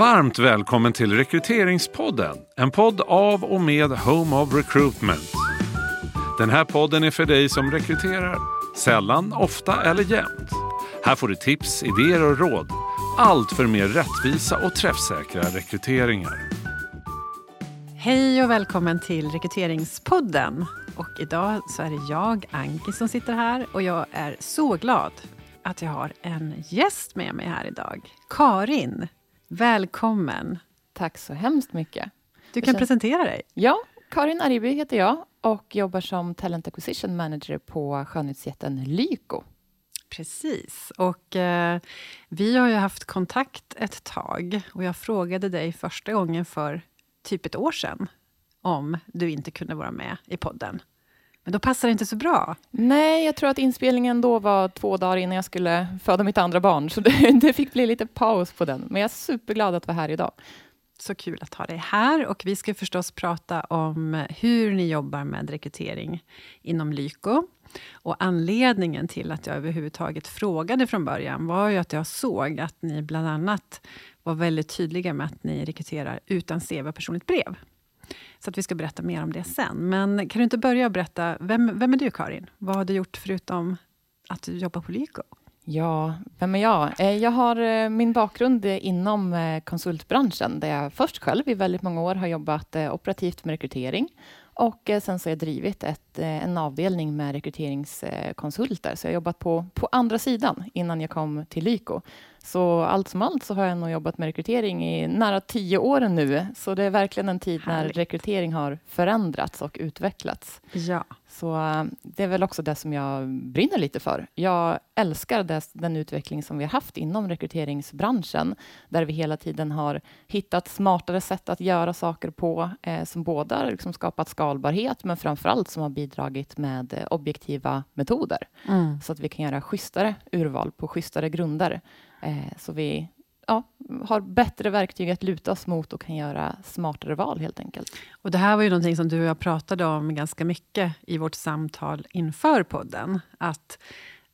Varmt välkommen till Rekryteringspodden. En podd av och med Home of Recruitment. Den här podden är för dig som rekryterar. Sällan, ofta eller jämt. Här får du tips, idéer och råd. Allt för mer rättvisa och träffsäkra rekryteringar. Hej och välkommen till Rekryteringspodden. Och idag så är det jag, Anki, som sitter här och jag är så glad att jag har en gäst med mig här idag. Karin, välkommen. Tack så hemskt mycket. Du kan känns... presentera dig. Ja, Karin Ariby heter jag och jobbar som Talent Acquisition Manager på skönhetsjätten Lyko. Precis. Och eh, vi har ju haft kontakt ett tag och jag frågade dig första gången för typ ett år sedan om du inte kunde vara med i podden. Men då passar det inte så bra. Nej, jag tror att inspelningen då var två dagar innan jag skulle föda mitt andra barn, så det, det fick bli lite paus på den. Men jag är superglad att vara här idag. Så kul att ha dig här. Och vi ska förstås prata om hur ni jobbar med rekrytering inom Lyko. Och anledningen till att jag överhuvudtaget frågade från början var ju att jag såg att ni bland annat var väldigt tydliga med att ni rekryterar utan CV och personligt brev. Så att vi ska berätta mer om det sen. Men kan du inte börja berätta, vem, vem är du Karin? Vad har du gjort förutom att du jobbar på Lyko? Ja, vem är jag? Eh, jag har eh, min bakgrund inom eh, konsultbranschen, där jag först själv i väldigt många år har jobbat operativt med rekrytering. Och sen så har jag drivit ett, en avdelning med rekryteringskonsulter, så jag har jobbat på, på andra sidan innan jag kom till Lyko. Så allt som allt så har jag nog jobbat med rekrytering i nära tio år nu. Så det är verkligen en tid Härligt. när rekrytering har förändrats och utvecklats. Ja. Så eh, det är väl också det som jag brinner lite för. Jag älskar det, den utveckling som vi har haft inom rekryteringsbranschen, där vi hela tiden har hittat smartare sätt att göra saker på, eh, som både har liksom skapat skalbarhet, men framför allt som har bidragit med eh, objektiva metoder, mm. så att vi kan göra schysstare urval på schysstare grunder. Eh, så vi ja, har bättre verktyg att luta oss mot och kan göra smartare val helt enkelt. Och det här var ju någonting som du och jag pratade om ganska mycket i vårt samtal inför podden. Att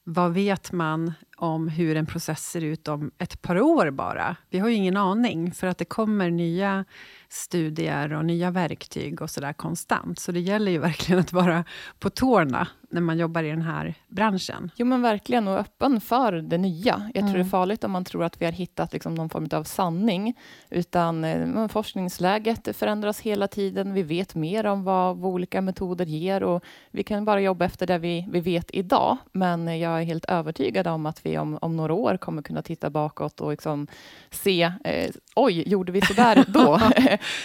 vad vet man om hur en process ser ut om ett par år bara? Vi har ju ingen aning, för att det kommer nya studier och nya verktyg och sådär konstant. Så det gäller ju verkligen att vara på tårna när man jobbar i den här branschen. Jo, men verkligen, och öppen för det nya. Jag tror mm. det är mm. farligt om man tror att vi har hittat liksom någon form av sanning, utan eh, forskningsläget förändras hela tiden. Vi vet mer om vad, vad olika metoder ger och vi kan bara jobba efter det vi, vi vet idag. Men jag är helt övertygad om att vi om, om några år kommer kunna titta bakåt och liksom se, eh, oj, gjorde vi så där då?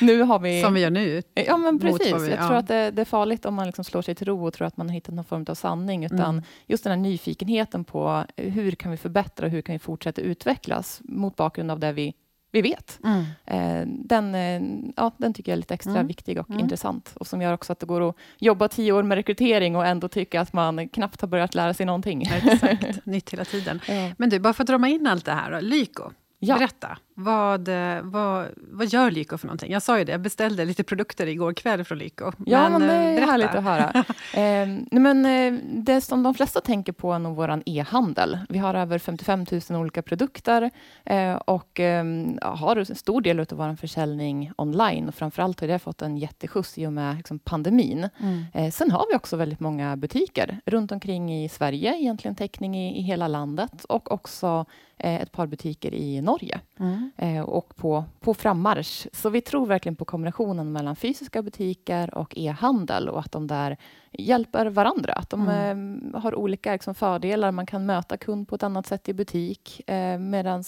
nu har vi... Som vi gör nu. Ja, men precis. Vi, jag tror att det, det, är farligt om man liksom slår sig till ro och tror att man har hittat någon form av sanning, utan mm. just den här nyfikenheten på hur kan vi förbättra och hur kan vi fortsätta utvecklas mot bakgrund av det vi vi vet. Mm. Eh, den, eh, ja, den tycker jag är lite extra mm. viktig och mm. intressant och som gör också att det går att jobba tio år med rekrytering och ändå tycka att man knappt har börjat lära sig någonting. Exakt, nytt hela tiden. Men du, bara för att dra in allt det här, då. Lyko, ja. berätta. Vad, vad, vad gör Lyko för någonting? Jag sa ju det, jag beställde lite produkter igår kväll från Lyko. Ja, men, men det är berätta. härligt att höra. eh, men, eh, det som de flesta tänker på är nog vår e-handel. Vi har över 55 000 olika produkter eh, och eh, har en stor del av vår försäljning online. Och framförallt har det fått en jätteskjuts i och med liksom, pandemin. Mm. Eh, sen har vi också väldigt många butiker runt omkring i Sverige, egentligen täckning i, i hela landet och också eh, ett par butiker i Norge. Mm. Eh, och på, på frammarsch. Så vi tror verkligen på kombinationen mellan fysiska butiker och e-handel och att de där hjälper varandra. Att de mm. eh, har olika liksom, fördelar. Man kan möta kund på ett annat sätt i butik eh, medan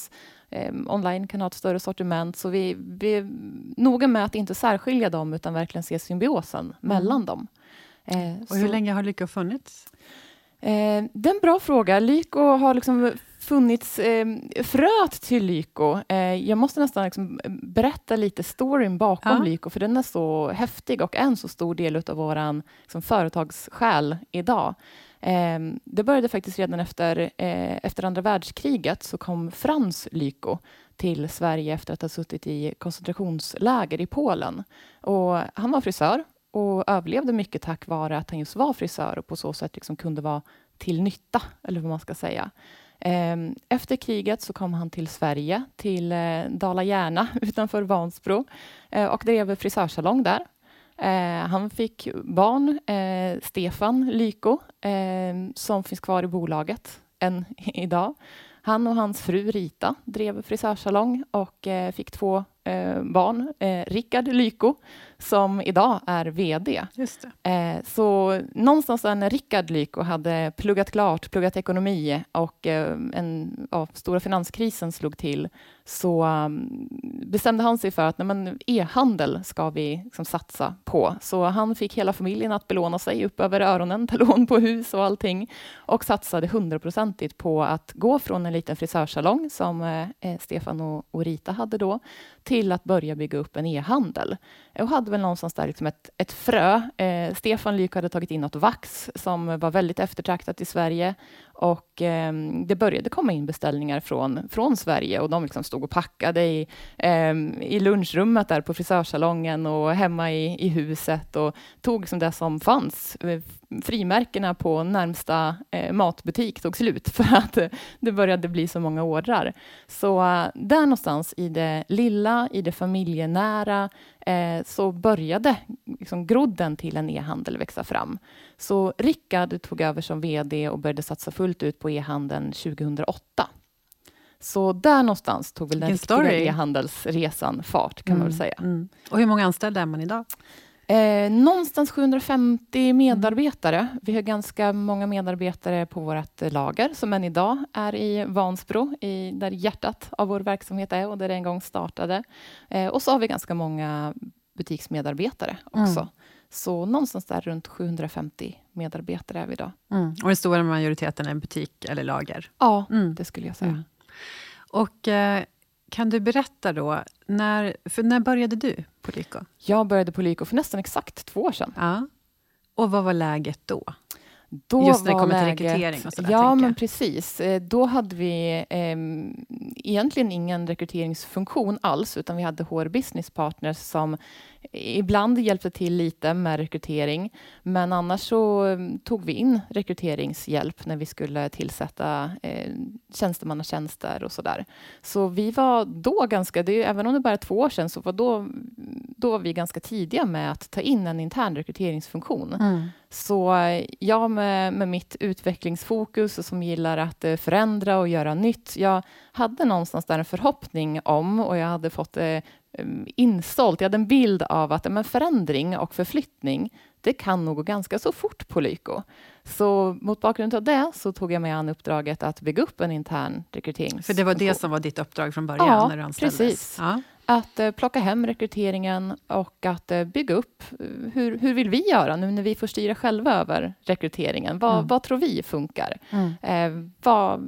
eh, online kan ha ett större sortiment. Så vi, vi är noga med att inte särskilja dem utan verkligen se symbiosen mm. mellan dem. Eh, och hur så. länge har Lyko funnits? Eh, det är en bra fråga. Lyko har liksom funnits eh, fröet till Lyko. Eh, jag måste nästan liksom berätta lite storyn bakom ja. Lyko, för den är så häftig och en så stor del av vår liksom, företagssjäl idag. Eh, det började faktiskt redan efter, eh, efter andra världskriget, så kom Frans Lyko till Sverige efter att ha suttit i koncentrationsläger i Polen. Och han var frisör och överlevde mycket tack vare att han just var frisör och på så sätt liksom kunde vara till nytta, eller vad man ska säga. Ehm, efter kriget så kom han till Sverige, till eh, Dala-Järna utanför Vansbro eh, och drev frisörsalong där. Eh, han fick barn, Stefan Lyko, ehm, som finns kvar i bolaget än idag. Han och hans fru Rita drev frisörsalong och fick två barn, Rickard Lyko som idag är VD. Just eh, så någonstans när Rickard Lyko hade pluggat klart, pluggat ekonomi och eh, en, ja, stora finanskrisen slog till, så um, bestämde han sig för att e-handel ska vi liksom, satsa på. Så han fick hela familjen att belåna sig upp över öronen, ta lån på hus och allting och satsade hundraprocentigt på att gå från en liten frisörsalong som eh Stefan och, och Rita hade då till att börja bygga upp en e-handel. Och hade väl någonstans där liksom ett, ett frö. Eh, Stefan Lyk hade tagit in något vax som var väldigt eftertraktat i Sverige och eh, det började komma in beställningar från, från Sverige och de liksom stod och packade i, eh, i lunchrummet där på frisörsalongen och hemma i, i huset och tog liksom det som fanns. Eh, Eh, frimärkena på närmsta eh, matbutik tog slut för att det började bli så många ordrar. Så uh, där någonstans i det lilla, i det familjenära, eh, så började liksom grodden till en e-handel växa fram. Så Rickard tog över som VD och började satsa fullt ut på e-handeln 2008. Så där någonstans tog väl den riktiga e-handelsresan fart, kan mm, man väl mm, säga. Mm. Och hur många anställda är man idag? Eh, någonstans 750 medarbetare. Vi har ganska många medarbetare på vårt lager som än idag är i Vansbro, i, där hjärtat av vår verksamhet är och där det en gång startade. Eh, och så har vi ganska många butiksmedarbetare också. Mm. Så någonstans där runt 750 medarbetare är vi idag. Mm. Och den stora majoriteten är butik eller lager? Ja, mm. det skulle jag säga. Mm. Och eh, kan du berätta då, när, för när började du på Lyko? Jag började på Lyko för nästan exakt två år sedan. Ja. Och vad var läget då? Då Just när det kommer läget, till rekrytering och sådär, Ja, men precis. Eh, då hade vi eh, egentligen ingen rekryteringsfunktion alls, utan vi hade HR Business Partners som ibland hjälpte till lite med rekrytering, men annars så mm, tog vi in rekryteringshjälp när vi skulle tillsätta eh, tjänstemannatjänster och så där. Så vi var då ganska, det, även om det bara är två år sedan, så var då, då var vi ganska tidiga med att ta in en intern rekryteringsfunktion. Mm. Så jag med, med mitt utvecklingsfokus och som gillar att eh, förändra och göra nytt, jag hade någonstans där en förhoppning om och jag hade fått eh, insålt, jag hade en bild av att men förändring och förflyttning, det kan nog gå ganska så fort på Lyko. Så mot bakgrund av det så tog jag mig an uppdraget att bygga upp en intern rekrytering. För det var det som var ditt uppdrag från början? Ja, när du anställdes. precis. Ja. Att eh, plocka hem rekryteringen och att eh, bygga upp eh, hur, hur vill vi göra nu när vi får styra själva över rekryteringen? Vad, mm. vad tror vi funkar? Mm. Eh, vad,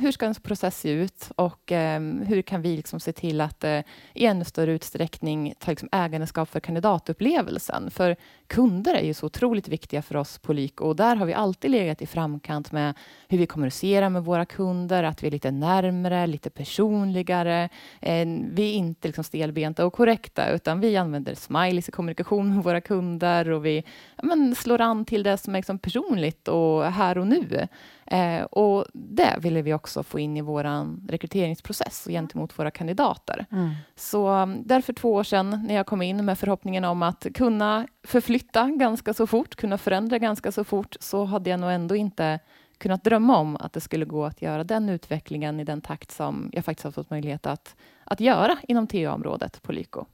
hur ska en process se ut och eh, hur kan vi liksom se till att eh, i ännu större utsträckning ta liksom ägandeskap för kandidatupplevelsen? För kunder är ju så otroligt viktiga för oss på Lyko och där har vi alltid legat i framkant med hur vi kommunicerar med våra kunder, att vi är lite närmre, lite personligare. vi är inte liksom liksom stelbenta och korrekta, utan vi använder smileys i kommunikation med våra kunder och vi men, slår an till det som är liksom personligt och här och nu. Eh, och det ville vi också få in i vår rekryteringsprocess och gentemot våra kandidater. Mm. Så um, därför två år sedan när jag kom in med förhoppningen om att kunna förflytta ganska så fort, kunna förändra ganska så fort, så hade jag nog ändå inte kunnat drömma om att det skulle gå att göra den utvecklingen i den takt som jag faktiskt har fått möjlighet att, att göra inom TA-området på Lyko.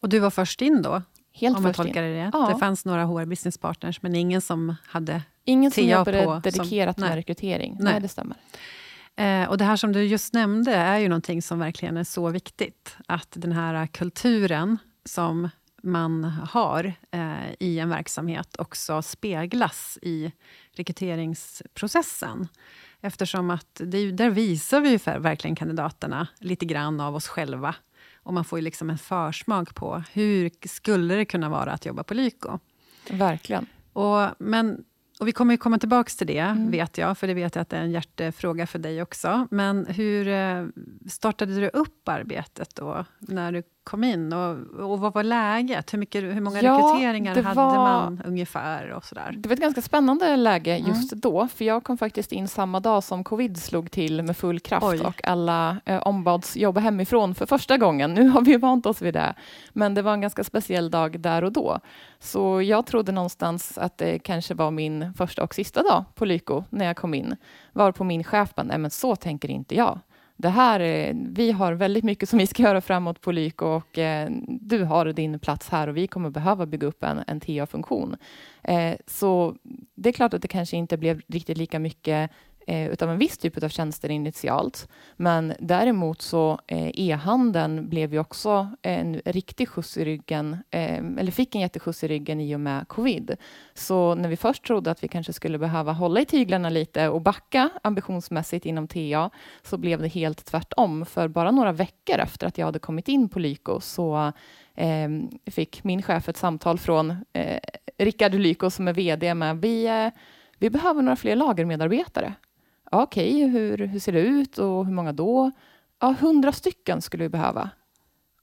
Och du var först in då? Helt om jag tolkar det rätt. Ja. Det fanns några HR business partners, men ingen som hade Ingen som jobbade på, dedikerat som, med nej. rekrytering. Nej. nej, det stämmer. Eh, och det här som du just nämnde är ju någonting som verkligen är så viktigt. Att den här kulturen som man har eh, i en verksamhet också speglas i rekryteringsprocessen. Eftersom att det, där visar vi ju för, verkligen kandidaterna lite grann av oss själva. Och man får ju liksom en försmak på hur skulle det kunna vara att jobba på Lyko. Verkligen. Och, men, och vi kommer ju komma tillbaka till det, mm. vet jag, för det vet jag att det är en hjärtefråga för dig också. Men hur eh, startade du upp arbetet då, när du kom in? Och, och vad var läget? Hur, mycket, hur många ja, rekryteringar hade var, man ungefär? Och sådär? Det var ett ganska spännande läge mm. just mm. då, för jag kom faktiskt in samma dag som covid slog till med full kraft Oj. och alla eh, ombads jobba hemifrån för första gången. Nu har vi vant oss vid det, men det var en ganska speciell dag där och då. Så jag trodde någonstans att det kanske var min första och sista dag på Lyko när jag kom in. Var på min chef bara, nej men så tänker inte jag det här är, vi har väldigt mycket som vi ska göra framåt på Lyko och eh, du har din plats här och vi kommer behöva bygga upp en, en TA-funktion. Eh, så det är klart att det kanske inte blev riktigt lika mycket eh, utav en viss typ av tjänster initialt. Men däremot så eh, e-handeln blev ju också en riktig skjuts i ryggen, eh, eller fick en jätteskjuts i ryggen i och med covid. Så när vi först trodde att vi kanske skulle behöva hålla i tyglarna lite och backa ambitionsmässigt inom TA, så blev det helt tvärtom. För bara några veckor efter att jag hade kommit in på Lyko så eh, fick min chef ett samtal från eh, Rickard Lyko som är VD med vi, vi behöver några fler lagermedarbetare okej, okay, hur, hur ser det ut och hur många då? Ja, hundra stycken skulle vi behöva.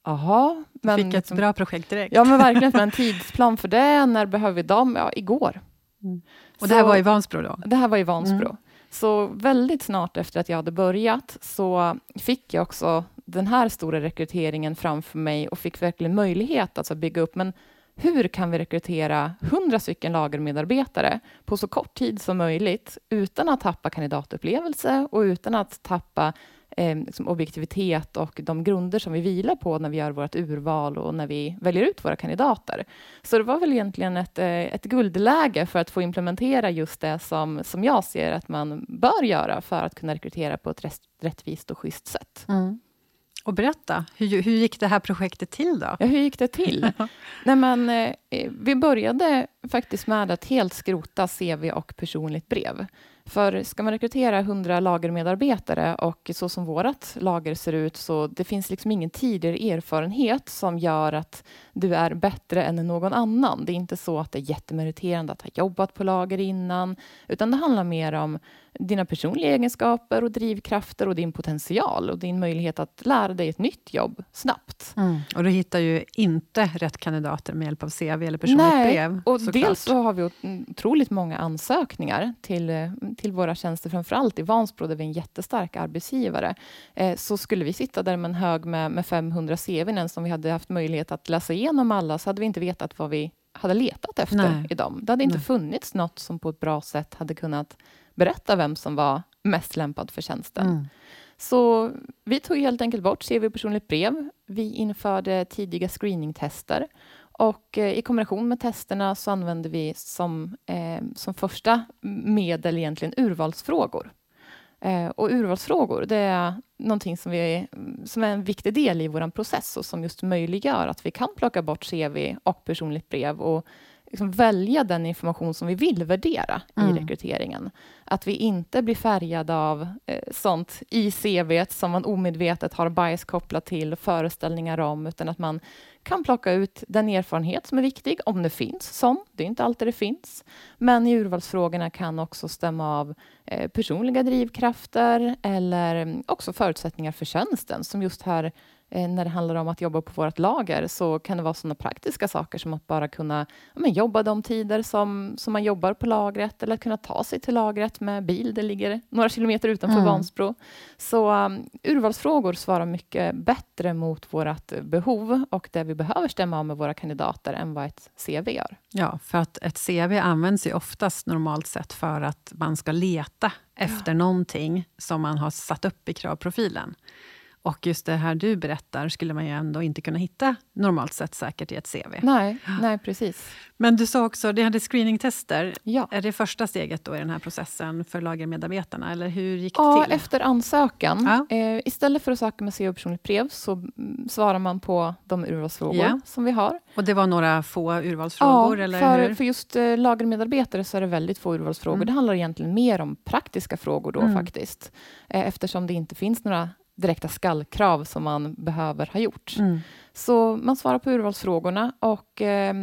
Jaha. Men, Fick ett liksom, bra projekt direkt. Ja, men verkligen. Men en tidsplan för det, när behöver vi dem? Ja, igår. Mm. Och det här var i Vansbro då? Det här var i Vansbro. Mm. Så väldigt snart efter att jag hade börjat så fick jag också den här stora rekryteringen framför mig och fick verkligen möjlighet att bygga upp. Men hur kan vi rekrytera 100 stycken lagermedarbetare på så kort tid som möjligt utan att tappa kandidatupplevelse och utan att tappa eh, liksom objektivitet och de grunder som vi vilar på när vi gör vårt urval och när vi väljer ut våra kandidater. Så det var väl egentligen ett, eh, ett guldläge för att få implementera just det som, som jag ser att man bör göra för att kunna rekrytera på ett rättvist och schysst sätt. Mm. Och berätta, hur, hur gick det här projektet till då? Ja, hur gick det till? Nej, men, eh, vi började faktiskt med att helt skrota CV och personligt brev. För ska man rekrytera 100 lagermedarbetare och så som vårt lager ser ut så det finns liksom ingen tidigare erfarenhet som gör att du är bättre än någon annan. Det är inte så att det är jättemeriterande att ha jobbat på lager innan, utan det handlar mer om dina personliga egenskaper och drivkrafter och din potential och din möjlighet att lära dig ett nytt jobb snabbt. Mm. Och du hittar ju inte rätt kandidater med hjälp av CV eller personligt Nej, brev. och dels så har vi otroligt många ansökningar till, till våra tjänster, framför allt i Vansbro, där vi är en jättestark arbetsgivare. Eh, så skulle vi sitta där med en hög med, med 500 CV, som vi hade haft möjlighet att läsa igenom alla, så hade vi inte vetat vad vi hade letat efter Nej. i dem. Det hade inte Nej. funnits något som på ett bra sätt hade kunnat berätta vem som var mest lämpad för tjänsten. Mm. Så vi tog helt enkelt bort CV och personligt brev. Vi införde tidiga screeningtester och eh, i kombination med testerna så använde vi som, eh, som första medel egentligen urvalsfrågor. Eh, och urvalsfrågor, det är någonting som, vi, som är en viktig del i vår process och som just möjliggör att vi kan plocka bort CV och personligt brev och liksom välja den information som vi vill värdera mm. i rekryteringen. Att vi inte blir färgade av eh, sånt i CV som man omedvetet har bias kopplat till föreställningar om, utan att man kan plocka ut den erfarenhet som är viktig, om det finns sån. Det är inte alltid det finns. Men i urvalsfrågorna kan också stämma av eh, personliga drivkrafter eller mm, också förutsättningar för tjänsten, som just här när det handlar om att jobba på vårt lager så kan det vara sådana praktiska saker som att bara kunna ja, jobba de tider som, som man jobbar på lagret eller att kunna ta sig till lagret med bil. Det ligger några kilometer utanför mm. Vansbro. Så um, urvalsfrågor svarar mycket bättre mot vårt behov och det vi behöver stämma av med våra kandidater än vad ett CV gör. Ja, för att ett CV används ju oftast normalt sett för att man ska leta efter ja. någonting som man har satt upp i kravprofilen. Och just det här du berättar skulle man ju ändå inte kunna hitta normalt sett säkert i ett CV. Nej, nej precis. Men du sa också, ni hade screeningtester. Ja. Är det första steget då i den här processen för lagermedarbetarna? Eller hur gick det ja, till? efter ansökan. Ja. Eh, istället för att söka med CV och personligt brev så mm, svarar man på de urvalsfrågor ja. som vi har. Och det var några få urvalsfrågor? Ja, eller för, hur? för just eh, lagermedarbetare så är det väldigt få urvalsfrågor. Mm. Det handlar egentligen mer om praktiska frågor då mm. faktiskt. Eh, eftersom det inte finns några direkta skallkrav som man behöver ha gjort. Mm. Så man svarar på urvalsfrågorna och eh,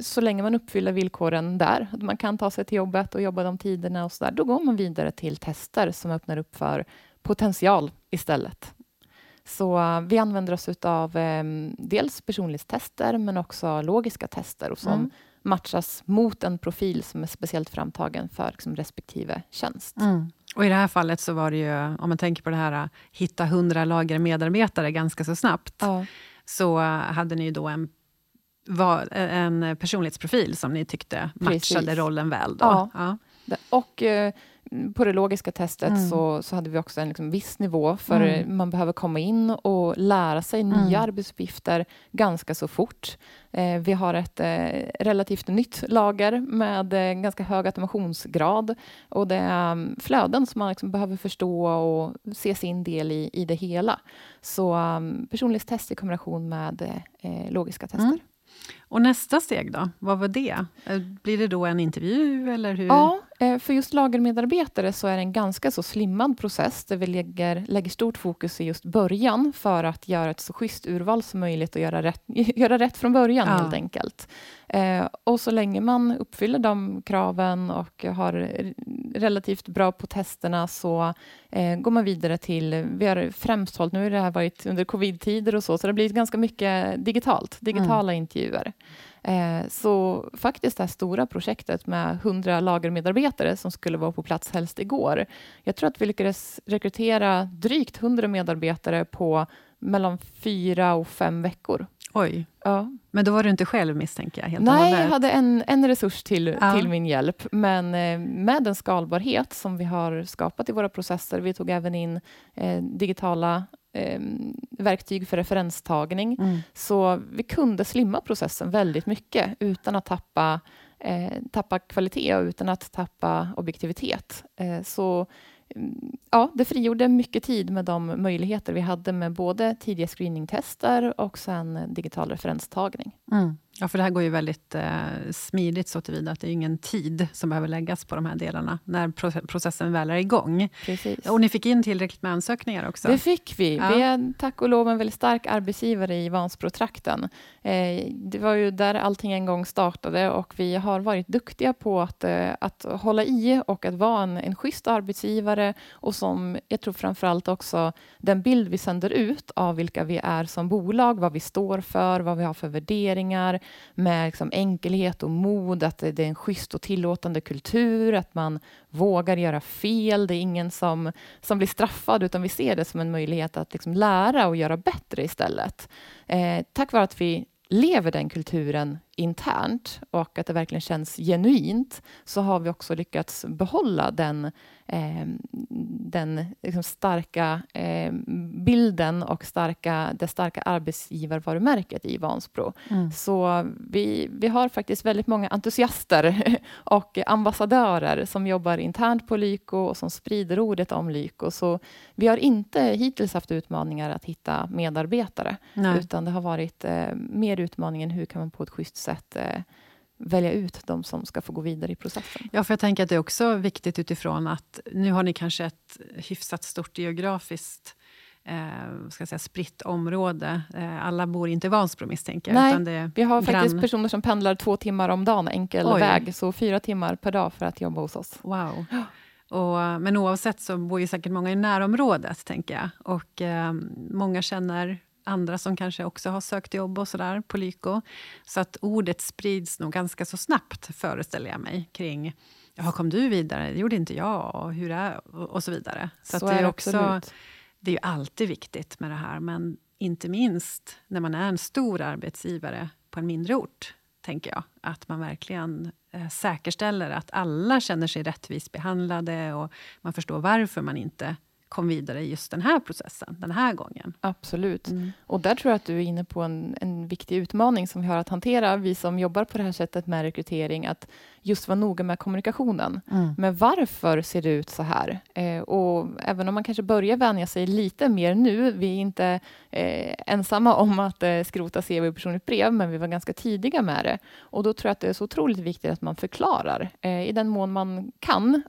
så länge man uppfyller villkoren där, att man kan ta sig till jobbet och jobba de tiderna och så där, då går man vidare till tester som öppnar upp för potential istället. Så uh, vi använder oss av um, dels personlighetstester men också logiska tester och som mm. matchas mot en profil som är speciellt framtagen för liksom, respektive tjänst. Mm. Och I det här fallet så var det ju, om man tänker på det här hitta hundra lager medarbetare ganska så snabbt, ja. så hade ni då en var en personlighetsprofil som ni tyckte matchade Precis. rollen väl. Då. Ja. ja. Och eh, på det logiska testet mm. så, så hade vi också en liksom viss nivå, för mm. man behöver komma in och lära sig nya mm. arbetsuppgifter ganska så fort. Eh, vi har ett eh, relativt nytt lager med eh, ganska hög automationsgrad och det är um, flöden som man liksom behöver förstå och se sin del i, i det hela. Så um, personlighetstest i kombination med eh, logiska tester. Mm. Och nästa steg då, vad var det? Eh, blir det då en intervju? Eller hur? Ja, eh, för just lagermedarbetare så är det en ganska så slimmad process där vi lägger, lägger stort fokus i just början för att göra ett så schysst urval som möjligt och göra rätt, göra rätt från början ja. helt enkelt. Eh, och så länge man uppfyller de kraven och har relativt bra på testerna så eh, går man vidare till, vi har främst hållit, nu har det här varit under covid-tider och så, så det har blivit ganska mycket digitalt, digitala mm. intervjuer. Eh, så faktiskt det här stora projektet med 100 lagermedarbetare som skulle vara på plats helst igår. Jag tror att vi lyckades rekrytera drygt 100 medarbetare på mellan fyra och fem veckor. Oj. Ja. Men då var du inte själv misstänker jag? Helt Nej, jag hade en, en resurs till, ja. till min hjälp. Men eh, med den skalbarhet som vi har skapat i våra processer, vi tog även in eh, digitala eh, verktyg för referenstagning, mm. så vi kunde slimma processen väldigt mycket utan att tappa, eh, tappa kvalitet och utan att tappa objektivitet. Eh, så ja, det frigjorde mycket tid med de möjligheter vi hade med både tidiga screeningtester och sen digital referenstagning. Mm. Ja, för det här går ju väldigt eh, smidigt så tillvida att det är ingen tid som behöver läggas på de här delarna när processen väl är igång. Precis. Och ni fick in tillräckligt med ansökningar också? Det fick vi. Ja. Vi är tack och lov en väldigt stark arbetsgivare i Vansbro-trakten. Eh, det var ju där allting en gång startade och vi har varit duktiga på att, eh, att hålla i och att vara en, en schysst arbetsgivare och som jag tror framför allt också den bild vi sänder ut av vilka vi är som bolag, vad vi står för, vad vi har för värderingar, med liksom enkelhet och mod, att det är en schysst och tillåtande kultur, att man vågar göra fel. Det är ingen som, som blir straffad, utan vi ser det som en möjlighet att liksom lära och göra bättre istället. Eh, tack vare att vi lever den kulturen internt och att det verkligen känns genuint så har vi också lyckats behålla den, eh, den liksom starka eh, bilden och starka, det starka arbetsgivarvarumärket i Vansbro. Mm. Så vi, vi har faktiskt väldigt många entusiaster och ambassadörer som jobbar internt på Lyko och som sprider ordet om Lyko. Så vi har inte hittills haft utmaningar att hitta medarbetare, Nej. utan det har varit eh, mer utmaningen hur kan man på ett schysst sätt eh, välja ut de som ska få gå vidare i processen. Ja, för jag tänker att det är också viktigt utifrån att nu har ni kanske ett hyfsat stort geografiskt eh, ska säga, spritt område. Eh, alla bor inte i Vansbro misstänker jag. Nej, vi har grann... faktiskt personer som pendlar två timmar om dagen enkel Oj. väg, så fyra timmar per dag för att jobba hos oss. Wow. Och, men oavsett så bor ju säkert många i närområdet, tänker jag. Och eh, många känner andra som kanske också har sökt jobb och sådär på Lyko. Så att ordet sprids nog ganska så snabbt, föreställer jag mig, kring Jaha, kom du vidare? Det gjorde inte jag. Och, hur är, och, och så vidare. Så, så det är också, absolut. Det är ju alltid viktigt med det här, men inte minst när man är en stor arbetsgivare på en mindre ort, tänker jag. Att man verkligen eh, säkerställer att alla känner sig rättvist behandlade och man förstår varför man inte kom vidare i just den här processen, den här gången. Absolut. Mm. Och där tror jag att du är inne på en, en viktig utmaning som vi har att hantera, vi som jobbar på det här sättet med rekrytering, att just vara noga med kommunikationen. Mm. Men varför ser det ut så här? Eh, och även om man kanske börjar vänja sig lite mer nu, vi är inte eh, ensamma om att eh, skrota CV och personligt brev, men vi var ganska tidiga med det. Och då tror jag att det är så otroligt viktigt att man förklarar, eh, i den mån man kan,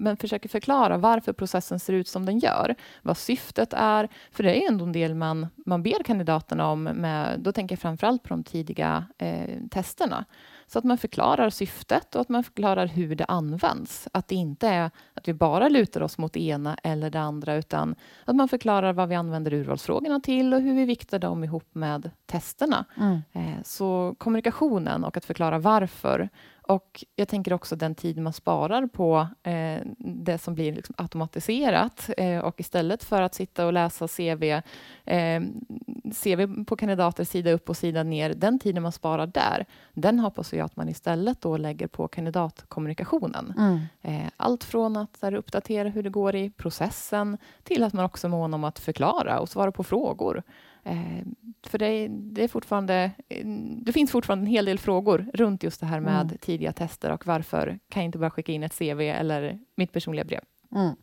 men försöker förklara varför processen ser ut som den gör, vad syftet är, för det är ändå en del man, man ber kandidaterna om, med, då tänker jag framförallt på de tidiga eh, testerna. Så att man förklarar syftet och att man förklarar hur det används. Att det inte är att vi bara lutar oss mot det ena eller det andra, utan att man förklarar vad vi använder urvalsfrågorna till och hur vi viktar dem ihop med testerna. Mm. Eh, så kommunikationen och att förklara varför och jag tänker också den tid man sparar på eh, det som blir liksom automatiserat eh, och istället för att sitta och läsa CV, eh, CV på kandidater sida upp och sida ner, den tiden man sparar där, den hoppas jag att man istället då lägger på kandidatkommunikationen. Mm. Eh, allt från att där, uppdatera hur det går i processen till att man också är mån om att förklara och svara på frågor. Eh, för det, det, är fortfarande, det finns fortfarande en hel del frågor runt just det här med mm. tidiga tester och varför kan jag inte bara skicka in ett CV eller mitt personliga brev? Mm.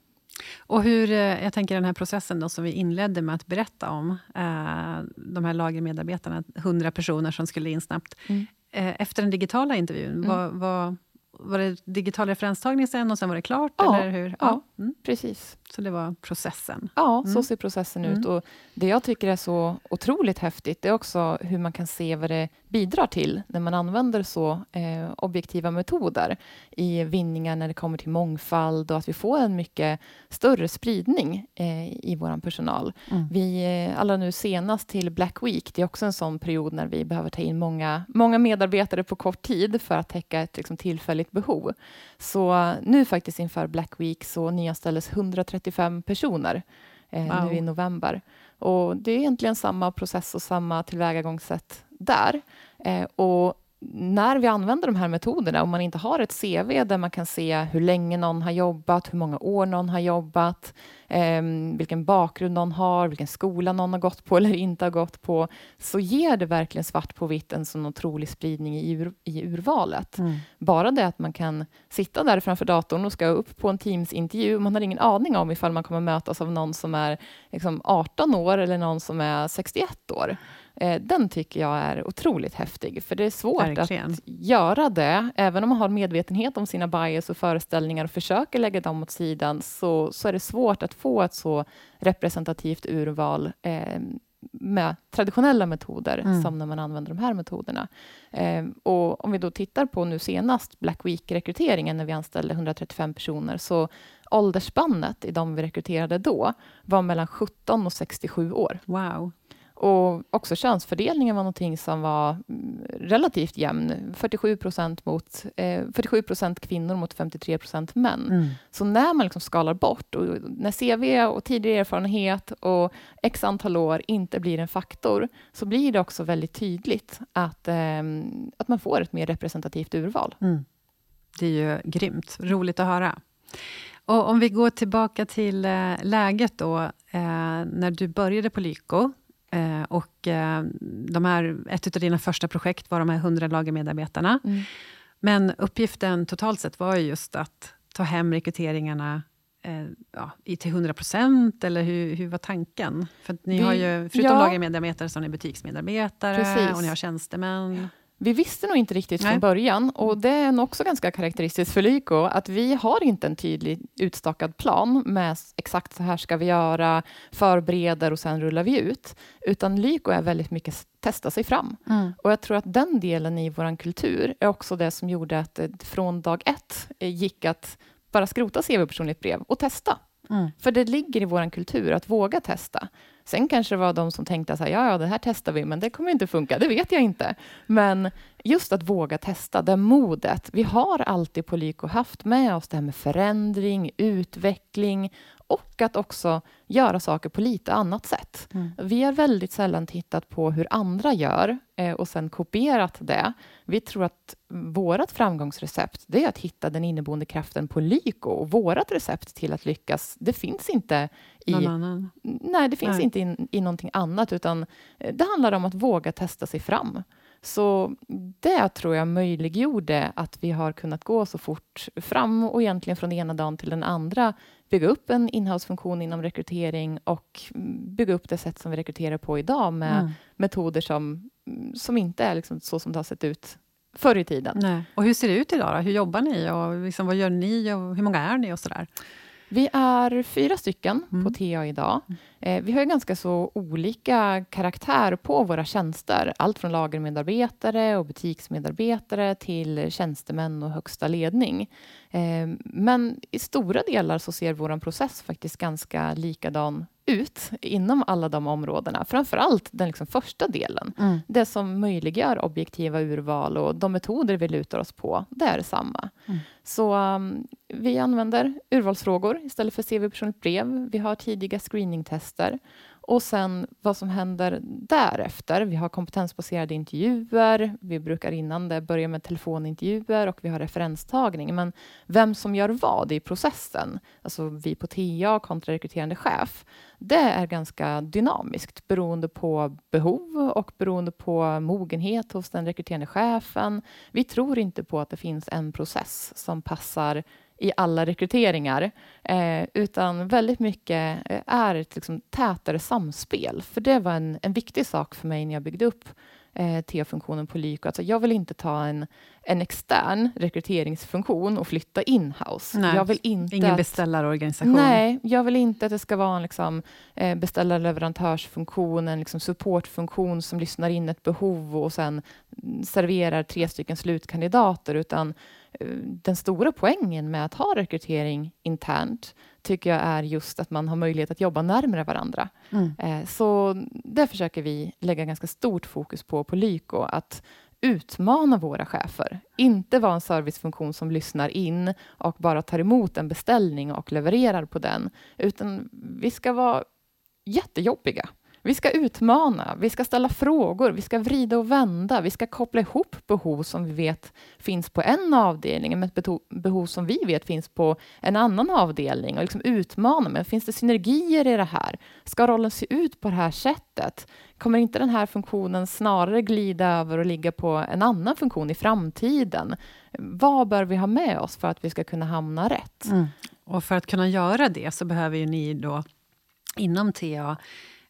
Och hur, eh, jag tänker den här processen då, som vi inledde med att berätta om, eh, de här lagermedarbetarna, 100 personer som skulle in snabbt. Mm. Eh, efter den digitala intervjun, mm. vad, vad, var det digital referenstagning sen och sen var det klart? Ja, eller hur? ja. ja mm. precis. Så det var processen? Ja, mm. så ser processen ut. Mm. Och det jag tycker är så otroligt häftigt, det är också hur man kan se vad det bidrar till när man använder så eh, objektiva metoder i vinningar när det kommer till mångfald och att vi får en mycket större spridning eh, i vår personal. Mm. Vi, eh, alla nu senast till Black Week, det är också en sån period när vi behöver ta in många, många medarbetare på kort tid för att täcka ett liksom, tillfälligt behov. Så nu faktiskt inför Black Week så nyanställdes 135 personer eh, wow. nu i november. Och det är egentligen samma process och samma tillvägagångssätt där. Eh, och när vi använder de här metoderna, om man inte har ett CV där man kan se hur länge någon har jobbat, hur många år någon har jobbat, eh, vilken bakgrund någon har, vilken skola någon har gått på eller inte har gått på, så ger det verkligen svart på vitt en sån otrolig spridning i, ur, i urvalet. Mm. Bara det att man kan sitta där framför datorn och ska upp på en Teams-intervju, man har ingen aning om ifall man kommer mötas av någon som är liksom 18 år eller någon som är 61 år. Eh, den tycker jag är otroligt häftig, för det är svårt Verkligen. att göra det. Även om man har medvetenhet om sina bias och föreställningar och försöker lägga dem åt sidan, så, så är det svårt att få ett så representativt urval eh, med traditionella metoder mm. som när man använder de här metoderna. Eh, och om vi då tittar på nu senast Black Week-rekryteringen när vi anställde 135 personer, så åldersspannet i de vi rekryterade då var mellan 17 och 67 år. Wow. Och också könsfördelningen var någonting som var mm, relativt jämn. 47 procent, mot, eh, 47 procent kvinnor mot 53 procent män. Mm. Så när man liksom skalar bort, och när CV och tidigare erfarenhet och x antal år inte blir en faktor, så blir det också väldigt tydligt att, eh, att man får ett mer representativt urval. Mm. Det är ju grymt. Roligt att höra. Och om vi går tillbaka till eh, läget då, eh, när du började på Lyko, Eh, och eh, de här, ett av dina första projekt var de här 100 lagermedarbetarna. Mm. Men uppgiften totalt sett var just att ta hem rekryteringarna eh, ja, till 100 procent, eller hur, hur var tanken? För ni Vi, har ju, förutom ja. lagermedarbetare, så har ni butiksmedarbetare Precis. och ni har tjänstemän. Vi visste nog inte riktigt Nej. från början och det är nog också ganska karaktäristiskt för Lyko att vi har inte en tydlig utstakad plan med exakt så här ska vi göra, förbereder och sen rullar vi ut. Utan Lyko är väldigt mycket testa sig fram. Mm. Och jag tror att den delen i vår kultur är också det som gjorde att det från dag ett gick att bara skrota CV personligt brev och testa. Mm. För det ligger i vår kultur att våga testa. Sen kanske det var de som tänkte så här, ja, ja, det här testar vi, men det kommer inte funka, det vet jag inte. Men just att våga testa, det modet. Vi har alltid på Lyko haft med oss det här med förändring, utveckling och att också göra saker på lite annat sätt. Mm. Vi har väldigt sällan tittat på hur andra gör eh, och sen kopierat det. Vi tror att vårt framgångsrecept det är att hitta den inneboende kraften på Lyko och vårt recept till att lyckas, det finns inte i... Nej, det finns nej. inte i, i någonting annat, utan eh, det handlar om att våga testa sig fram. Så det tror jag möjliggjorde att vi har kunnat gå så fort fram och egentligen från ena dagen till den andra bygga upp en inhouse-funktion inom rekrytering och bygga upp det sätt som vi rekryterar på idag med mm. metoder som, som inte är liksom så som det har sett ut förr i tiden. Nej. Och hur ser det ut idag? Då? Hur jobbar ni? Och liksom, vad gör ni? Och hur många är ni? och så där? Vi är fyra stycken mm. på TA idag. Eh, vi har ganska så olika karaktär på våra tjänster. Allt från lagermedarbetare och butiksmedarbetare till tjänstemän och högsta ledning. Eh, men i stora delar så ser vår process faktiskt ganska likadan ut inom alla de områdena. Framför allt den liksom första delen. Mm. Det som möjliggör objektiva urval och de metoder vi lutar oss på, det är samma. Mm. Så um, vi använder urvalsfrågor istället för CV personligt brev. Vi har tidiga screeningtester och sen vad som händer därefter. Vi har kompetensbaserade intervjuer. Vi brukar innan det börja med telefonintervjuer och vi har referenstagning. Men vem som gör vad i processen, alltså vi på TA kontra rekryterande chef, det är ganska dynamiskt beroende på behov och beroende på mogenhet hos den rekryterande chefen. Vi tror inte på att det finns en process som passar i alla rekryteringar, eh, utan väldigt mycket eh, är ett liksom, tätare samspel. För det var en, en viktig sak för mig när jag byggde upp eh, T-funktionen på Lyko. Alltså, jag vill inte ta en, en extern rekryteringsfunktion och flytta in-house. jag vill inte ingen beställarorganisation. Nej, jag vill inte att det ska vara en liksom, eh, beställar-leverantörsfunktion, en liksom supportfunktion som lyssnar in ett behov och sen serverar tre stycken slutkandidater, utan den stora poängen med att ha rekrytering internt tycker jag är just att man har möjlighet att jobba närmare varandra. Mm. Eh, så det försöker vi lägga ganska stort fokus på på Lyko, att utmana våra chefer. Inte vara en servicefunktion som lyssnar in och bara tar emot en beställning och levererar på den, utan vi ska vara jättejobbiga. Vi ska utmana, vi ska ställa frågor, vi ska vrida och vända, vi ska koppla ihop behov som vi vet finns på en avdelning med ett behov som vi vet finns på en annan avdelning och liksom utmana. Men finns det synergier i det här? Ska rollen se ut på det här sättet? Kommer inte den här funktionen snarare glida över och ligga på en annan funktion i framtiden? Vad bör vi ha med oss för att vi ska kunna hamna rätt? Mm. Och för att kunna göra det så behöver ju ni då inom TA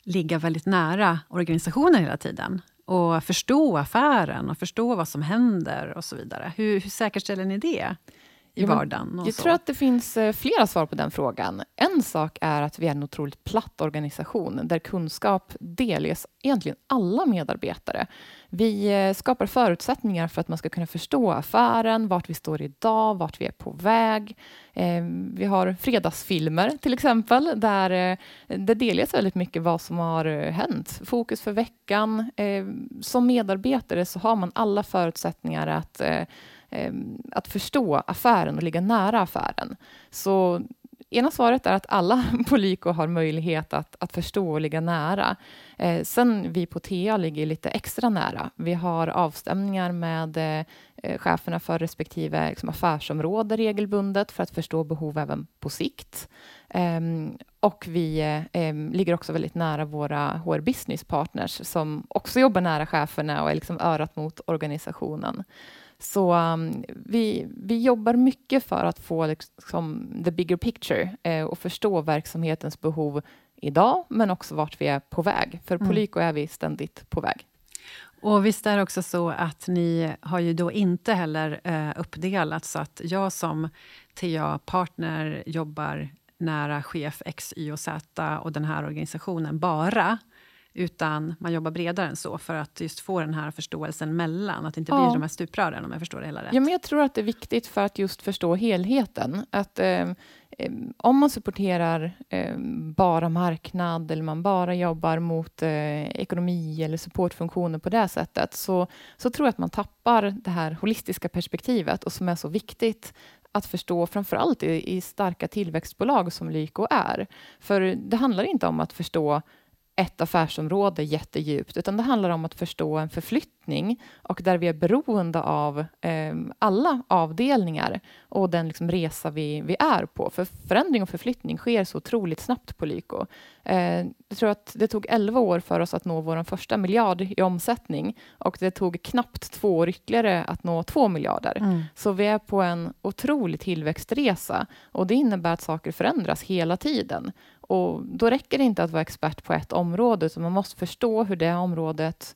ligga väldigt nära organisationen hela tiden och förstå affären och förstå vad som händer och så vidare. Hur, hur säkerställer ni det? I vardagen? jag så. tror att det finns eh, flera svar på den frågan. En sak är att vi är en otroligt platt organisation där kunskap delges egentligen alla medarbetare. Vi eh, skapar förutsättningar för att man ska kunna förstå affären, vart vi står idag, vart vi är på väg. Ehm, vi har fredagsfilmer till exempel, där eh, det delges väldigt mycket vad som har hänt. Fokus för veckan. Ehm, som medarbetare så har man alla förutsättningar att Ehm, att förstå affären och ligga nära affären. Så ena svaret är att alla på Lyko har möjlighet att, att förstå och ligga nära. Eh, sen vi på TA ligger lite extra nära. Vi har avstämningar med eh, eh, cheferna för respektive liksom, affärsområde regelbundet för att förstå behov även på sikt. Eh, och vi eh, ehm, ligger också väldigt nära våra HR business partners som också jobbar nära cheferna och är liksom örat mot organisationen. Så um, vi, vi jobbar mycket för att få liksom, the bigger picture eh, och förstå verksamhetens behov idag, men också vart vi är på väg. För på mm. Lyko är vi ständigt på väg. Och visst är det också så att ni har ju då inte heller eh, uppdelat, så att jag som TA-partner jobbar nära chef X, Y och Z och den här organisationen bara utan man jobbar bredare än så för att just få den här förståelsen mellan, att det inte ja. blir de här stuprören om jag förstår det hela rätt. Ja, men jag tror att det är viktigt för att just förstå helheten. Att eh, om man supporterar eh, bara marknad eller man bara jobbar mot eh, ekonomi eller supportfunktioner på det sättet så, så tror jag att man tappar det här holistiska perspektivet och som är så viktigt att förstå, framför allt i, i starka tillväxtbolag som Lyko är. För det handlar inte om att förstå ett affärsområde jättedjupt, utan det handlar om att förstå en förflyttning och där vi är beroende av eh, alla avdelningar och den liksom resa vi, vi är på. För förändring och förflyttning sker så otroligt snabbt på Lyko. Eh, jag tror att det tog 11 år för oss att nå vår första miljard i omsättning och det tog knappt två år ytterligare att nå två miljarder. Mm. Så vi är på en otrolig tillväxtresa och det innebär att saker förändras hela tiden. Och då räcker det inte att vara expert på ett område, utan man måste förstå hur det området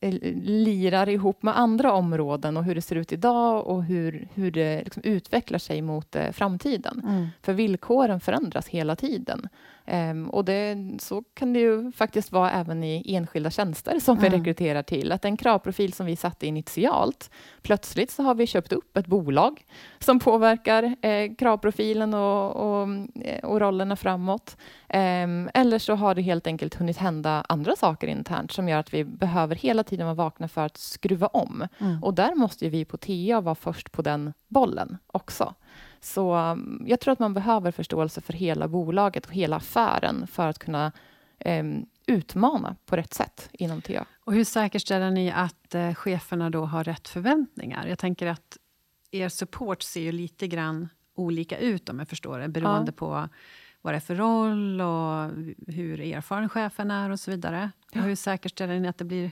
eh, lirar ihop med andra områden och hur det ser ut idag och hur, hur det liksom utvecklar sig mot eh, framtiden. Mm. För villkoren förändras hela tiden. Um, och det, så kan det ju faktiskt vara även i enskilda tjänster som mm. vi rekryterar till. Att den kravprofil som vi satte initialt, plötsligt så har vi köpt upp ett bolag som påverkar eh, kravprofilen och, och, eh, och rollerna framåt. Um, eller så har det helt enkelt hunnit hända andra saker internt som gör att vi behöver hela tiden vara vakna för att skruva om. Mm. Och där måste vi på TA vara först på den bollen också. Så um, jag tror att man behöver förståelse för hela bolaget och hela affären för att kunna eh, utmana på rätt sätt inom TA. Och hur säkerställer ni att eh, cheferna då har rätt förväntningar? Jag tänker att er support ser ju lite grann olika ut om jag förstår det, beroende ja. på vad det är för roll och hur erfaren chefen är och så vidare. Ja. Och hur säkerställer ni att det blir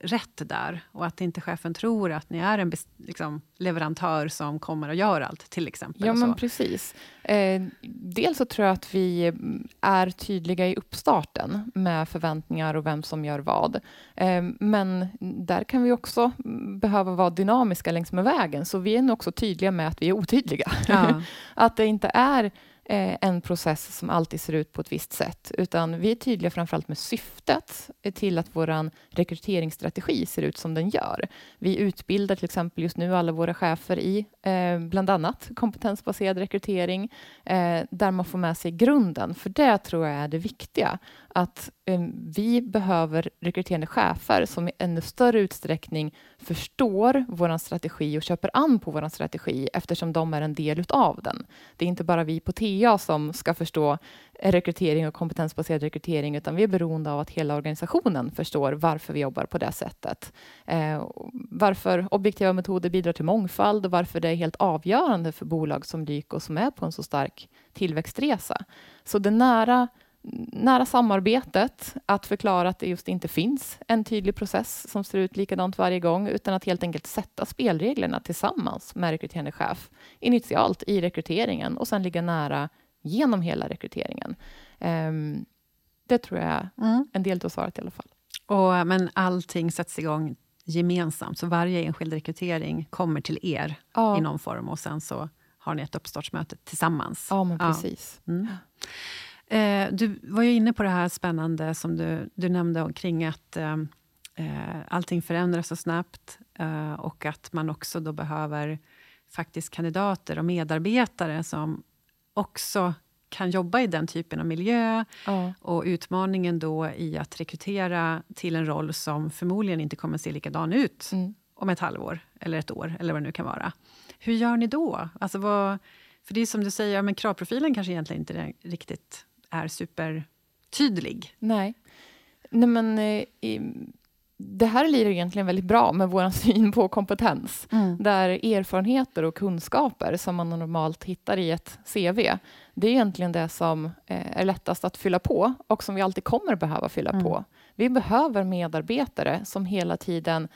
rätt där och att inte chefen tror att ni är en liksom, leverantör som kommer och gör allt, till exempel. Ja, men precis. Eh, dels så tror jag att vi är tydliga i uppstarten med förväntningar och vem som gör vad. Eh, men där kan vi också behöva vara dynamiska längs med vägen, så vi är nog också tydliga med att vi är otydliga. Ja. att det inte är Eh, en process som alltid ser ut på ett visst sätt, utan vi är tydliga framförallt med syftet till att vår rekryteringsstrategi ser ut som den gör. Vi utbildar till exempel just nu alla våra chefer i eh, bland annat kompetensbaserad rekrytering, eh, där man får med sig grunden, för det tror jag är det viktiga att eh, vi behöver rekryterande chefer som i ännu större utsträckning förstår vår strategi och köper an på vår strategi eftersom de är en del av den. Det är inte bara vi på TA som ska förstå rekrytering och kompetensbaserad rekrytering, utan vi är beroende av att hela organisationen förstår varför vi jobbar på det sättet. Eh, varför objektiva metoder bidrar till mångfald och varför det är helt avgörande för bolag som Lyko som är på en så stark tillväxtresa. Så det nära nära samarbetet, att förklara att det just inte finns en tydlig process som ser ut likadant varje gång, utan att helt enkelt sätta spelreglerna tillsammans med rekryterande chef initialt i rekryteringen och sen ligga nära genom hela rekryteringen. Um, det tror jag är mm. en del av svaret i alla fall. Och, men allting sätts igång gemensamt, så varje enskild rekrytering kommer till er ja. i någon form och sen så har ni ett uppstartsmöte tillsammans. Ja, men precis. Ja. Mm. Eh, du var ju inne på det här spännande som du, du nämnde kring att eh, eh, allting förändras så snabbt eh, och att man också då behöver faktiskt kandidater och medarbetare som också kan jobba i den typen av miljö. Ja. Och utmaningen då i att rekrytera till en roll som förmodligen inte kommer se likadan ut mm. om ett halvår, eller ett år, eller vad det nu kan vara. Hur gör ni då? Alltså vad, för det är som du säger, men kravprofilen kanske egentligen inte är riktigt är supertydlig. Nej. Nej men, eh, det här lirar egentligen väldigt bra med vår syn på kompetens. Mm. Där erfarenheter och kunskaper som man normalt hittar i ett CV, det är egentligen det som eh, är lättast att fylla på och som vi alltid kommer behöva fylla mm. på. Vi behöver medarbetare som hela tiden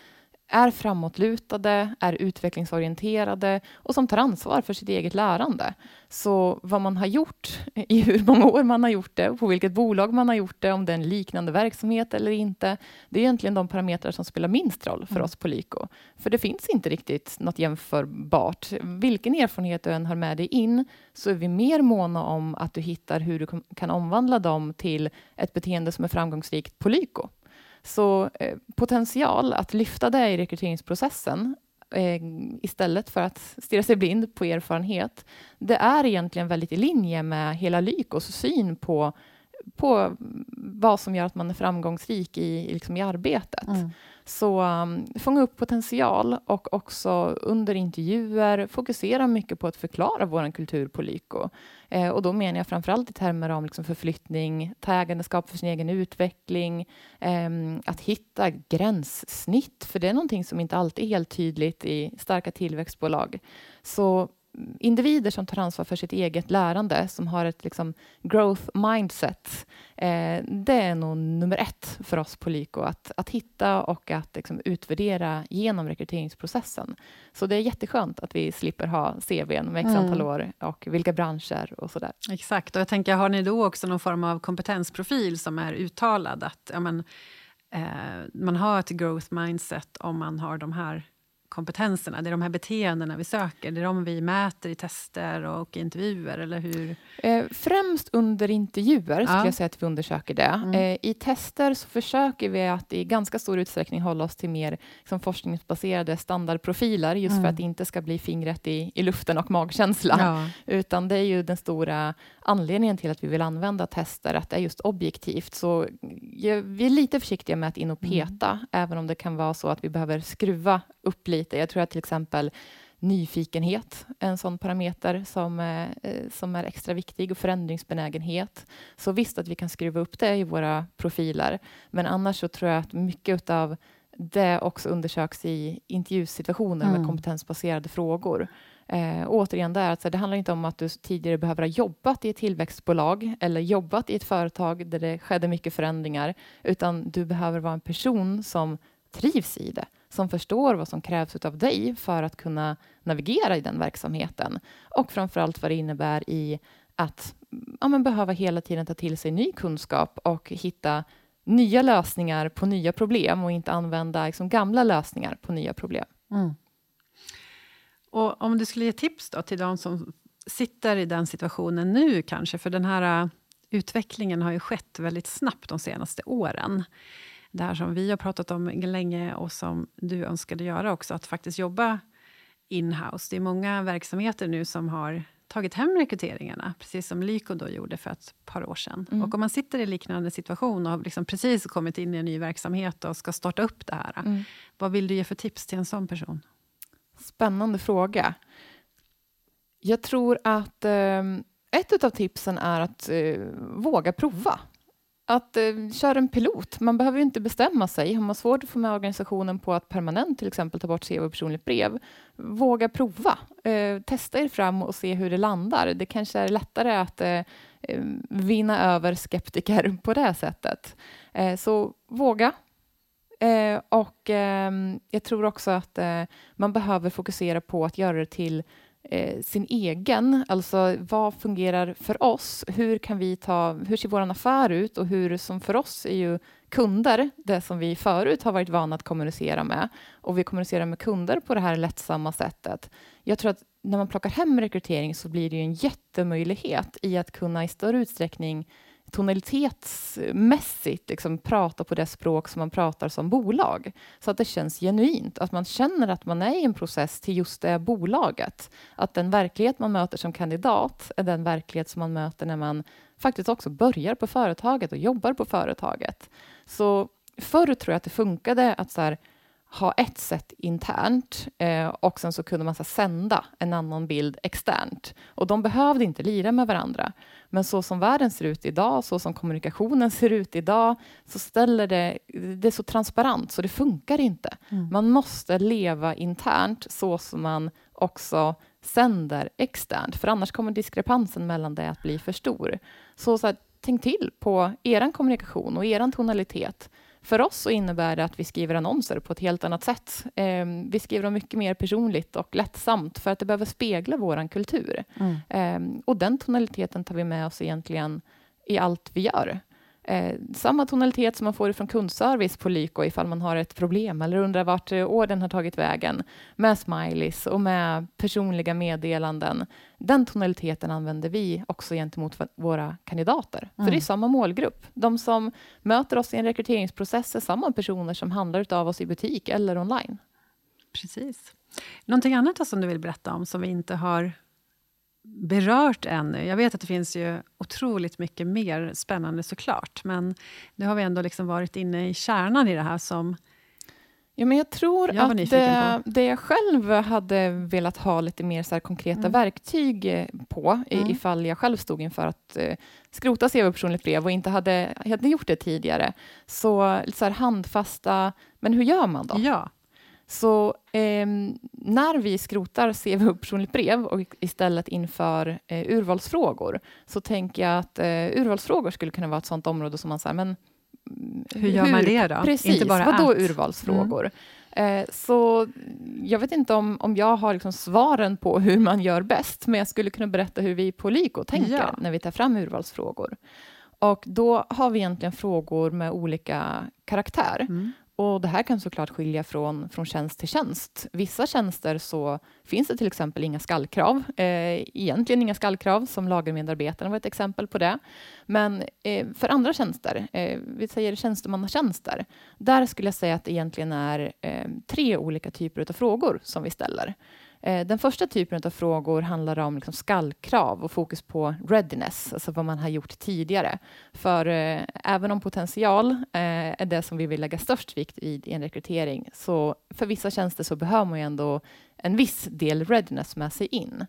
är framåtlutade, är utvecklingsorienterade och som tar ansvar för sitt eget lärande. Så vad man har gjort, i hur många år man har gjort det, på vilket bolag man har gjort det, om det är en liknande verksamhet eller inte, det är egentligen de parametrar som spelar minst roll för mm. oss på Lyko. För det finns inte riktigt något jämförbart. Vilken erfarenhet du än har med dig in, så är vi mer måna om att du hittar hur du kan omvandla dem till ett beteende som är framgångsrikt på Lyko. Så eh, potential att lyfta det i rekryteringsprocessen eh, istället för att stirra sig blind på erfarenhet, det är egentligen väldigt i linje med hela Lykos syn på, på vad som gör att man är framgångsrik i, liksom i arbetet. Mm. Så um, fånga upp potential och också under intervjuer fokusera mycket på att förklara vår kultur på Lyko. Eh, och då menar jag framförallt i termer om liksom förflyttning, ta ägandeskap för sin egen utveckling, eh, att hitta gränssnitt, för det är någonting som inte alltid är helt tydligt i starka tillväxtbolag. Så individer som tar ansvar för sitt eget lärande, som har ett liksom, growth mindset, eh, det är nog nummer ett för oss på Lyko, att, att hitta och att liksom, utvärdera genom rekryteringsprocessen. Så det är jätteskönt att vi slipper ha CVn med x mm. antal år och vilka branscher och sådär. Exakt, och jag tänker, har ni då också någon form av kompetensprofil som är uttalad? Att, ja, men, eh, man har ett growth mindset om man har de här kompetenserna? Det är de här beteendena vi söker? Det är de vi mäter i tester och intervjuer? Eller hur? Eh, främst under intervjuer skulle jag säga att vi undersöker det. Mm. Eh, I tester så försöker vi att i ganska stor utsträckning hålla oss till mer liksom, forskningsbaserade standardprofiler, just mm. för att det inte ska bli fingret i, i luften och magkänsla. Ja. Utan det är ju den stora anledningen till att vi vill använda tester, att det är just objektivt. Så ja, vi är lite försiktiga med att in och mm. peta, mm. även om det kan vara så att vi behöver skruva upp lite. Jag tror att till exempel nyfikenhet är en sån parameter som, eh, som är extra viktig och förändringsbenägenhet. Så visst att vi kan skruva upp det i våra profiler, men annars så tror jag att mycket av det också undersöks i intervjusituationer mm. med kompetensbaserade frågor. Eh, återigen, där, alltså, det handlar inte om att du tidigare behöver ha jobbat i ett tillväxtbolag eller jobbat i ett företag där det skedde mycket förändringar, utan du behöver vara en person som trivs i det som förstår vad som krävs av dig för att kunna navigera i den verksamheten. Och framförallt vad det innebär i att ja, men behöva hela tiden ta till sig ny kunskap och hitta nya lösningar på nya problem och inte använda liksom, gamla lösningar på nya problem. Mm. Och om du skulle ge tips då till de som sitter i den situationen nu kanske, för den här äh, utvecklingen har ju skett väldigt snabbt de senaste åren det här som vi har pratat om länge och som du önskade göra också, att faktiskt jobba in-house. Det är många verksamheter nu som har tagit hem rekryteringarna, precis som Lyko då gjorde för ett par år sedan. Mm. Och om man sitter i liknande situation och har liksom precis kommit in i en ny verksamhet och ska starta upp det här, mm. vad vill du ge för tips till en sån person? Spännande fråga. Jag tror att eh, ett av tipsen är att eh, våga prova att eh, köra en pilot. Man behöver ju inte bestämma sig. Har man svårt att få med organisationen på att permanent till exempel ta bort CV och personligt brev, våga prova. Eh, testa er fram och se hur det landar. Det kanske är lättare att eh, eh vinna över skeptiker på det sättet. Eh, så våga. Eh, och ehm, jag tror också att eh, man behöver fokusera på att göra det till eh, sin egen, alltså vad fungerar för oss? Hur kan vi ta, hur ser vår affär ut och hur som för oss är ju kunder det som vi förut har varit vana att kommunicera med och vi kommunicerar med kunder på det här lättsamma sättet. Jag tror att när man plockar hem rekrytering så blir det ju en jättemöjlighet i att kunna i större utsträckning tonalitetsmässigt liksom, prata på det språk som man pratar som bolag. Så att det känns genuint, att man känner att man är i en process till just det bolaget. Att den verklighet man möter som kandidat är den verklighet som man möter när man faktiskt också börjar på företaget och jobbar på företaget. Så förr tror jag att det funkade att så här, ha ett sätt internt eh, och sen så kunde man så sända en annan bild externt. Och de behövde inte lira med varandra. Men så som världen ser ut idag, så som kommunikationen ser ut idag, så ställer det, det är så transparent så det funkar inte. Mm. Man måste leva internt så som man också sänder externt, för annars kommer diskrepansen mellan det att bli för stor. Så, så här, tänk till på er kommunikation och er tonalitet. För oss så innebär det att vi skriver annonser på ett helt annat sätt. Eh, vi skriver dem mycket mer personligt och lättsamt för att det behöver spegla vår kultur. Mm. Eh, och den tonaliteten tar vi med oss egentligen i allt vi gör. Eh, samma tonalitet som man får från kundservice på Lyko ifall man har ett problem eller undrar vart eh, orden har tagit vägen med smileys och med personliga meddelanden. Den tonaliteten använder vi också gentemot våra kandidater. Mm. För det är mm. samma målgrupp. De som möter oss i en rekryteringsprocess är samma personer som handlar av oss i butik eller online. Precis. Någonting annat som du vill berätta om som vi inte har berört ännu. Jag vet att det finns ju otroligt mycket mer spännande såklart, men nu har vi ändå liksom varit inne i kärnan i det här som Ja, men jag tror jag att det, det, jag själv hade velat ha lite mer så konkreta mm. verktyg eh, på, mm. ifall jag själv stod inför att uh, skrota CV personligt brev och inte hade, hade gjort det tidigare. Så, så här handfasta, men hur gör man då? Ja. Så eh, när vi skrotar CV och personligt brev och istället inför eh, urvalsfrågor så tänker jag att eh, urvalsfrågor skulle kunna vara ett sådant område som man säger, men hur gör hur, man det då? Precis, Inte bara vadå att. urvalsfrågor? Mm. Eh, så jag vet inte om, om jag har liksom svaren på hur man gör bäst, men jag skulle kunna berätta hur vi på Lyko tänker ja. när vi tar fram urvalsfrågor. Och då har vi egentligen frågor med olika karaktär. Mm. Och Det här kan såklart skilja från, från tjänst till tjänst. Vissa tjänster så finns det till exempel inga skallkrav. Eh, egentligen inga skallkrav, som lagermedarbetarna var ett exempel på det. Men eh, för andra tjänster, eh, vi säger tjänstemannatjänster, där skulle jag säga att det egentligen är eh, tre olika typer av frågor som vi ställer. Eh, den första typen av frågor handlar om liksom skallkrav och fokus på readiness, alltså vad man har gjort tidigare. För eh, även om potential eh, är det som vi vill lägga störst vikt vid i en rekrytering, så för vissa tjänster så behöver man ju ändå en viss del readiness med sig in.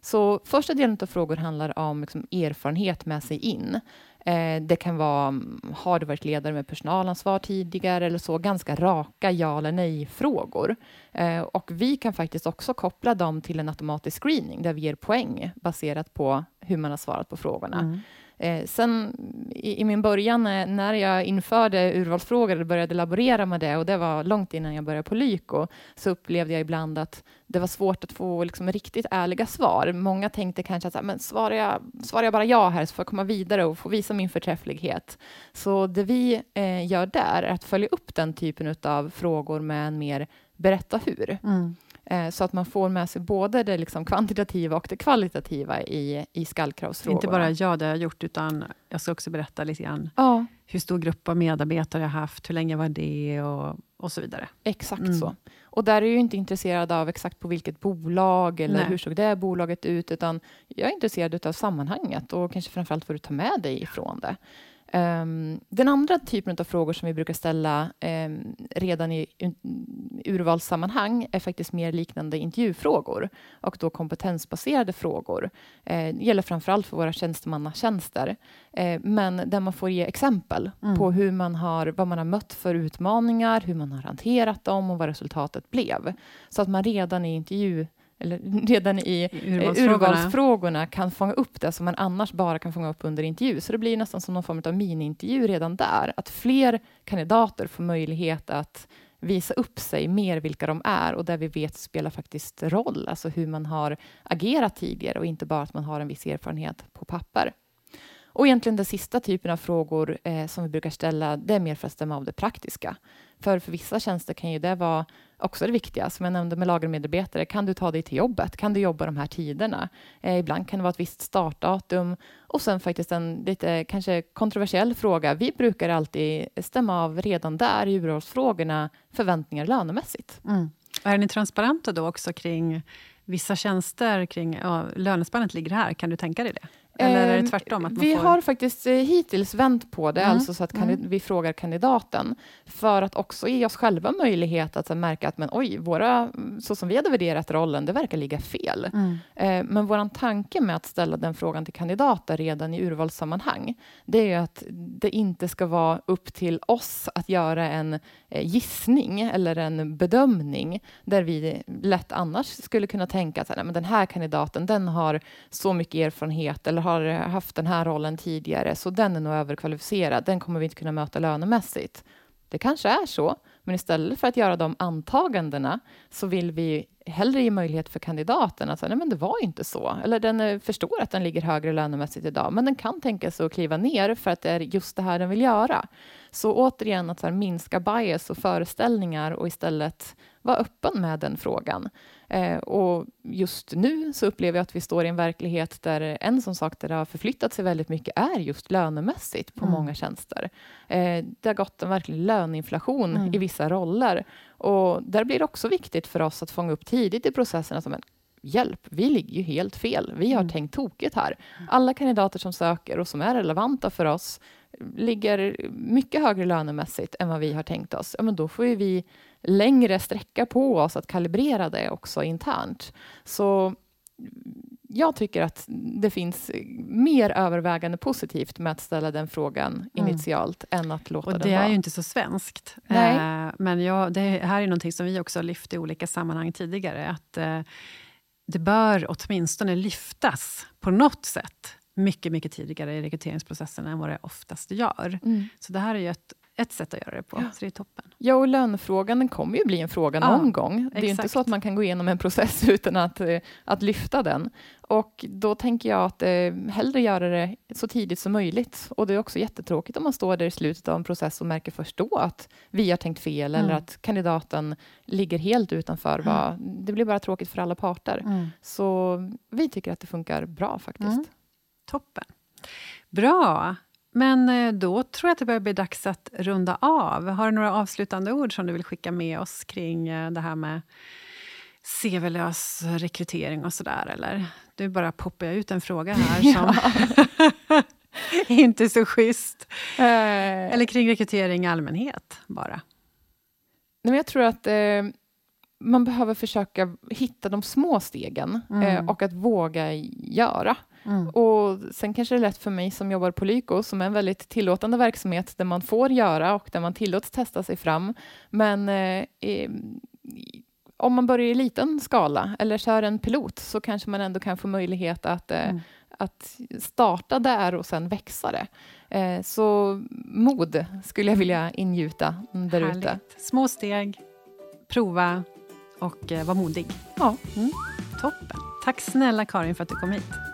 Så första delen av frågor handlar om liksom erfarenhet med sig in. Eh, det kan vara, mm, har du varit ledare med personalansvar tidigare eller så, ganska raka ja eller nej-frågor. Eh, och vi kan faktiskt också koppla dem till en automatisk screening där vi ger poäng baserat på hur man har svarat på frågorna. Mm. Eh, sen i, i, min början eh, när jag införde urvalsfrågor och började laborera med det och det var långt innan jag började på Lyko så upplevde jag ibland att det var svårt att få liksom, riktigt ärliga svar. Många tänkte kanske att ah, men svarar, jag, svarar jag bara ja här så får jag komma vidare och få visa min förträfflighet. Så det vi eh, gör där är att följa upp den typen av frågor med en mer berätta hur. Mm. Eh, så att man får med sig både det liksom kvantitativa och det kvalitativa i, i skallkravsfrågorna. Inte bara ja, det har jag gjort, utan jag ska också berätta lite grann ja. hur stor grupp av medarbetare jag haft, hur länge var det och, och så vidare. Exakt mm. så. Och där är jag inte intresserad av exakt på vilket bolag eller Nej. hur såg det bolaget ut, utan jag är intresserad av sammanhanget och kanske framförallt vad du tar med dig ifrån det. Um, den andra typen av frågor som vi brukar ställa um, redan i urvalssammanhang är faktiskt mer liknande intervjufrågor och då kompetensbaserade frågor. Uh, det gäller framförallt för våra tjänstemannatjänster, uh, men där man får ge exempel mm. på hur man har, vad man har mött för utmaningar, hur man har hanterat dem och vad resultatet blev. Så att man redan i intervju eller redan i urvalsfrågorna. urvalsfrågorna kan fånga upp det som man annars bara kan fånga upp under intervju. Så det blir nästan som någon form av mini-intervju redan där. Att fler kandidater får möjlighet att visa upp sig mer vilka de är och där vi vet spelar faktiskt roll, alltså hur man har agerat tidigare och inte bara att man har en viss erfarenhet på papper. Och egentligen den sista typen av frågor eh, som vi brukar ställa, det är mer för att stämma av det praktiska. För, för vissa tjänster kan ju det vara också det viktiga, som jag nämnde med lagermedarbetare. Kan du ta dig till jobbet? Kan du jobba de här tiderna? Eh, ibland kan det vara ett visst startdatum. Och sen faktiskt en lite kanske kontroversiell fråga. Vi brukar alltid stämma av redan där i urvalsfrågorna förväntningar lönemässigt. Mm. Är ni transparenta då också kring vissa tjänster, kring ja, lönespannet ligger här, kan du tänka dig det? Eller är det ehm, tvärtom? Att man vi får... har faktiskt eh, hittills vänt på det, mm. alltså så att mm. vi frågar kandidaten för att också ge oss själva möjlighet att märka att men, oj, våra, så som vi hade värderat rollen, det verkar ligga fel. Mm. Eh, men vår tanke med att ställa den frågan till kandidater redan i urvalssammanhang, det är att det inte ska vara upp till oss att göra en Eh, gissning eller en bedömning där vi lätt annars skulle kunna tänka att den här kandidaten, den har så mycket erfarenhet eller har eh, haft den här rollen tidigare, så den är nog överkvalificerad. Den kommer vi inte kunna möta lönemässigt. Det kanske är så, men istället för att göra de antagandena så vill vi hellre ge möjlighet för kandidaten att säga, nej men det var inte så. Eller den eh, förstår att den ligger högre lönemässigt idag, men den kan tänka sig att kliva ner för att det är just det här den vill göra. Så återigen att så här, minska bias och föreställningar och istället vara öppen med den frågan. Eh, och just nu så upplever jag att vi står i en verklighet där en sån sak där det har förflyttat sig väldigt mycket är just lönemässigt på mm. många tjänster. Eh, det har gått en verklig löneinflation mm. i vissa roller och där blir det också viktigt för oss att fånga upp tidigt i processen att men, hjälp, vi ligger ju helt fel. Vi har mm. tänkt tokigt här. Alla kandidater som söker och som är relevanta för oss ligger mycket högre lönemässigt än vad vi har tänkt oss. Ja, men då får vi längre sträcka på oss att kalibrera det också internt. Så jag tycker att det finns mer övervägande positivt med att ställa den frågan mm. initialt än att låta och den vara. Det är ju inte så svenskt. Nej. Eh, men ja, det här är någonting som vi också har lyft i olika sammanhang tidigare. Att eh, det bör åtminstone lyftas på något sätt mycket, mycket tidigare i rekryteringsprocessen än vad det oftast gör. Mm. Så det här är ju ett ett sätt att göra det på, ja. så det är toppen. Ja, och lönefrågan den kommer ju bli en fråga ja, någon gång. Det är exakt. inte så att man kan gå igenom en process utan att, eh, att lyfta den. Och då tänker jag att eh, hellre göra det så tidigt som möjligt. Och det är också jättetråkigt om man står där i slutet av en process och märker först då att vi har tänkt fel mm. eller att kandidaten ligger helt utanför. Mm. Vad, det blir bara tråkigt för alla parter. Mm. Så vi tycker att det funkar bra faktiskt. Toppen. Bra. Men eh, då tror jag att det börjar bli dags att runda av. Har du några avslutande ord som du vill skicka med oss kring eh, det här med CV-lös rekrytering och sådär? Eller? Du bara poppar ut en fråga här som inte är så schysst. Uh, eller kring rekrytering i allmänhet, bara. Nej, men jag tror att eh, man behöver försöka hitta de små stegen mm. eh, och att våga göra. Mm. Och sen kanske det är lätt för mig som jobbar på Lyko, som är en väldigt tillåtande verksamhet, där man får göra och där man tillåts testa sig fram. Men eh, om man börjar i liten skala eller kör en pilot, så kanske man ändå kan få möjlighet att, eh, mm. att starta där och sen växa det. Eh, så mod skulle jag vilja ingjuta där ute. Små steg, prova och eh, var modig. Ja. Mm. Toppen. Tack snälla Karin för att du kom hit.